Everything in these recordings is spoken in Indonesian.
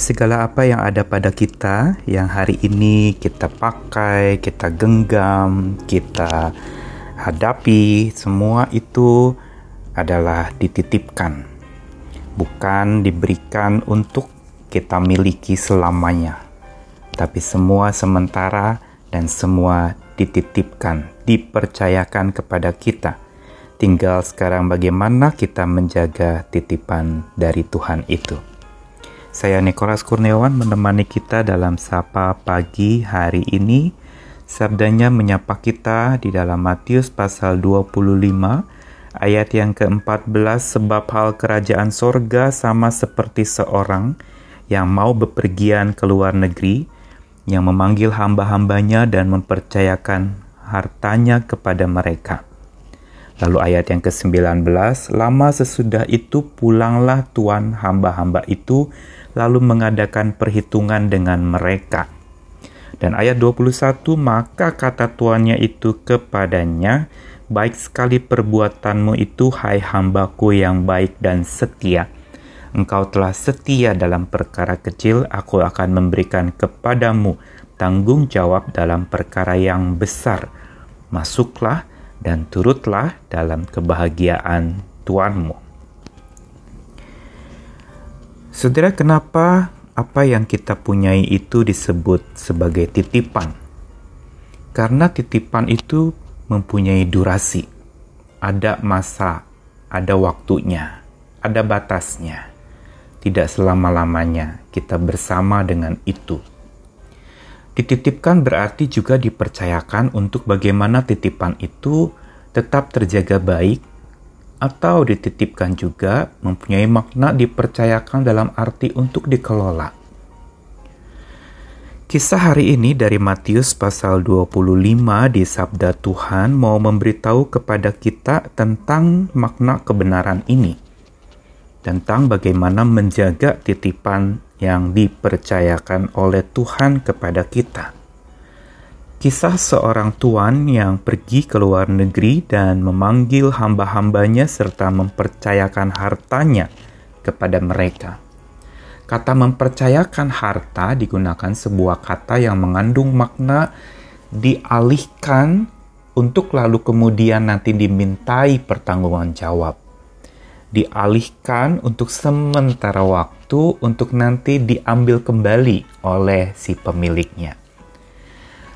segala apa yang ada pada kita yang hari ini kita pakai, kita genggam, kita hadapi, semua itu adalah dititipkan, bukan diberikan untuk kita miliki selamanya, tapi semua sementara dan semua dititipkan, dipercayakan kepada kita. Tinggal sekarang bagaimana kita menjaga titipan dari Tuhan itu. Saya Nikolas Kurniawan menemani kita dalam Sapa Pagi hari ini. Sabdanya menyapa kita di dalam Matius pasal 25 ayat yang ke-14 sebab hal kerajaan sorga sama seperti seorang yang mau bepergian ke luar negeri yang memanggil hamba-hambanya dan mempercayakan hartanya kepada mereka. Lalu ayat yang ke-19, lama sesudah itu pulanglah tuan hamba-hamba itu lalu mengadakan perhitungan dengan mereka. Dan ayat 21, maka kata tuannya itu kepadanya, baik sekali perbuatanmu itu hai hambaku yang baik dan setia. Engkau telah setia dalam perkara kecil, aku akan memberikan kepadamu tanggung jawab dalam perkara yang besar. Masuklah dan turutlah dalam kebahagiaan Tuanmu. Saudara, kenapa apa yang kita punyai itu disebut sebagai titipan? Karena titipan itu mempunyai durasi, ada masa, ada waktunya, ada batasnya. Tidak selama-lamanya kita bersama dengan itu. Dititipkan berarti juga dipercayakan untuk bagaimana titipan itu tetap terjaga baik, atau dititipkan juga mempunyai makna dipercayakan dalam arti untuk dikelola. Kisah hari ini dari Matius pasal 25 di Sabda Tuhan mau memberitahu kepada kita tentang makna kebenaran ini. Tentang bagaimana menjaga titipan yang dipercayakan oleh Tuhan kepada kita. Kisah seorang tuan yang pergi ke luar negeri dan memanggil hamba-hambanya serta mempercayakan hartanya kepada mereka. Kata mempercayakan harta digunakan sebuah kata yang mengandung makna dialihkan untuk lalu kemudian nanti dimintai pertanggungan jawab dialihkan untuk sementara waktu untuk nanti diambil kembali oleh si pemiliknya.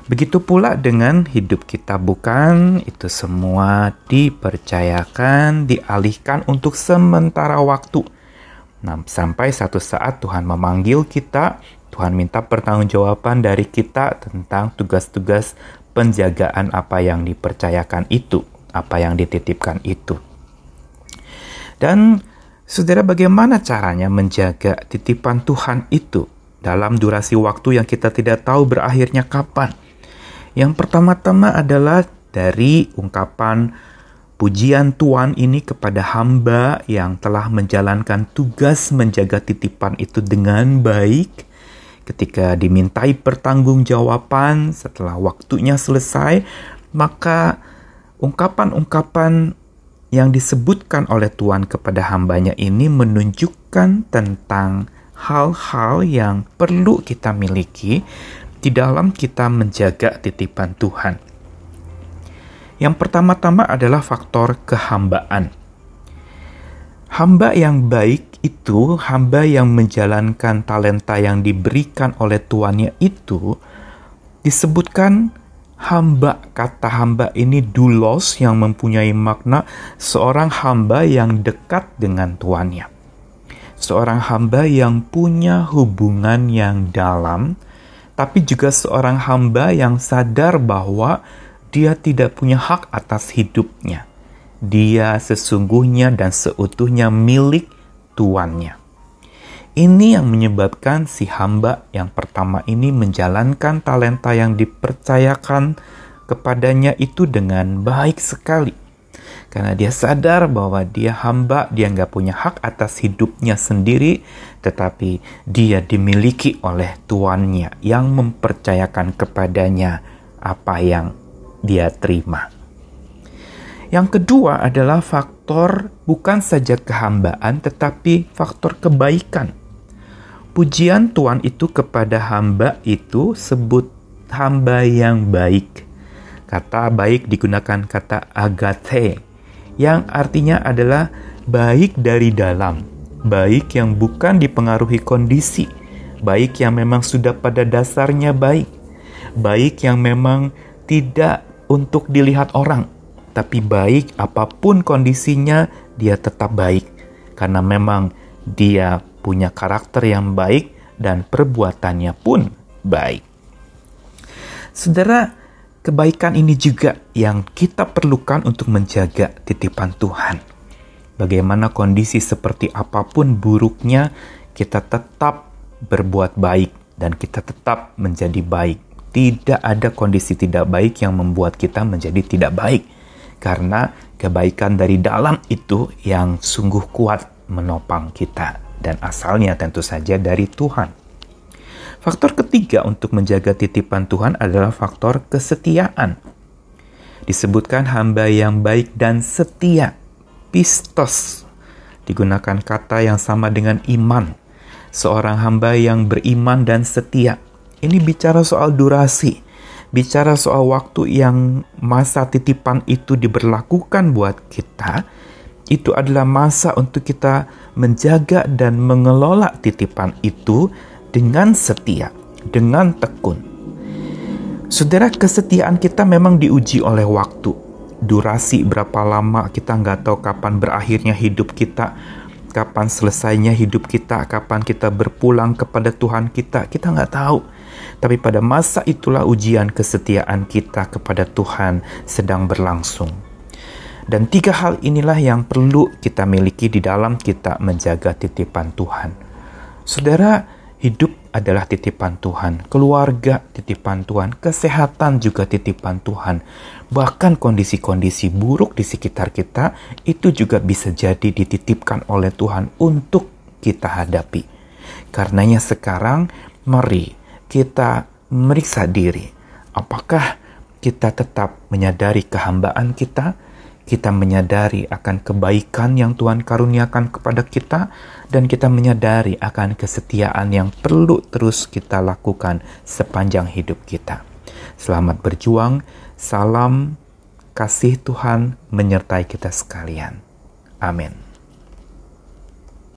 Begitu pula dengan hidup kita bukan itu semua dipercayakan, dialihkan untuk sementara waktu. Nah, sampai satu saat Tuhan memanggil kita, Tuhan minta pertanggungjawaban dari kita tentang tugas-tugas penjagaan apa yang dipercayakan itu, apa yang dititipkan itu. Dan saudara bagaimana caranya menjaga titipan Tuhan itu dalam durasi waktu yang kita tidak tahu berakhirnya kapan? Yang pertama-tama adalah dari ungkapan pujian Tuhan ini kepada hamba yang telah menjalankan tugas menjaga titipan itu dengan baik ketika dimintai pertanggungjawaban setelah waktunya selesai maka ungkapan-ungkapan yang disebutkan oleh Tuhan kepada hambanya ini menunjukkan tentang hal-hal yang perlu kita miliki di dalam kita menjaga titipan Tuhan. Yang pertama-tama adalah faktor kehambaan. Hamba yang baik itu hamba yang menjalankan talenta yang diberikan oleh tuannya itu disebutkan hamba. Kata hamba ini dulos yang mempunyai makna seorang hamba yang dekat dengan tuannya. Seorang hamba yang punya hubungan yang dalam, tapi juga seorang hamba yang sadar bahwa dia tidak punya hak atas hidupnya. Dia sesungguhnya dan seutuhnya milik tuannya. Ini yang menyebabkan si hamba yang pertama ini menjalankan talenta yang dipercayakan kepadanya itu dengan baik sekali. Karena dia sadar bahwa dia hamba, dia nggak punya hak atas hidupnya sendiri, tetapi dia dimiliki oleh tuannya yang mempercayakan kepadanya apa yang dia terima. Yang kedua adalah faktor bukan saja kehambaan, tetapi faktor kebaikan pujian Tuhan itu kepada hamba itu sebut hamba yang baik. Kata baik digunakan kata agate yang artinya adalah baik dari dalam, baik yang bukan dipengaruhi kondisi, baik yang memang sudah pada dasarnya baik, baik yang memang tidak untuk dilihat orang, tapi baik apa pun kondisinya, dia tetap baik. Karena memang dia punya karakter yang baik dan perbuatannya pun baik. Saudara, kebaikan ini juga yang kita perlukan untuk menjaga titipan Tuhan. Bagaimana kondisi seperti apa pun buruknya, kita tetap berbuat baik dan kita tetap menjadi baik. Tidak ada kondisi tidak baik yang membuat kita menjadi tidak baik, karena kebaikan dari dalam itu yang sungguh kuat menopang kita dan asalnya tentu saja dari Tuhan. Faktor ketiga untuk menjaga titipan Tuhan adalah faktor kesetiaan. Disebutkan hamba yang baik dan setia, pistos, digunakan kata yang sama dengan iman. Seorang hamba yang beriman dan setia. Ini bicara soal durasi, bicara soal waktu yang masa titipan itu diberlakukan buat kita, itu adalah masa untuk kita menjaga dan mengelola titipan itu dengan setia, dengan tekun. Saudara, kesetiaan kita memang diuji oleh waktu. Durasi berapa lama kita nggak tahu kapan berakhirnya hidup kita, kapan selesainya hidup kita, kapan kita berpulang kepada Tuhan kita, kita nggak tahu. Tapi pada masa itulah ujian kesetiaan kita kepada Tuhan sedang berlangsung. Dan tiga hal inilah yang perlu kita miliki di dalam kita menjaga titipan Tuhan. Saudara, hidup adalah titipan Tuhan, keluarga titipan Tuhan, kesehatan juga titipan Tuhan. Bahkan kondisi-kondisi buruk di sekitar kita itu juga bisa jadi dititipkan oleh Tuhan untuk kita hadapi. Karenanya sekarang mari kita meriksa diri. Apakah kita tetap menyadari kehambaan kita? Kita menyadari akan kebaikan yang Tuhan karuniakan kepada kita, dan kita menyadari akan kesetiaan yang perlu terus kita lakukan sepanjang hidup kita. Selamat berjuang, salam kasih Tuhan menyertai kita sekalian. Amin.